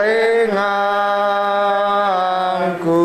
pebia henku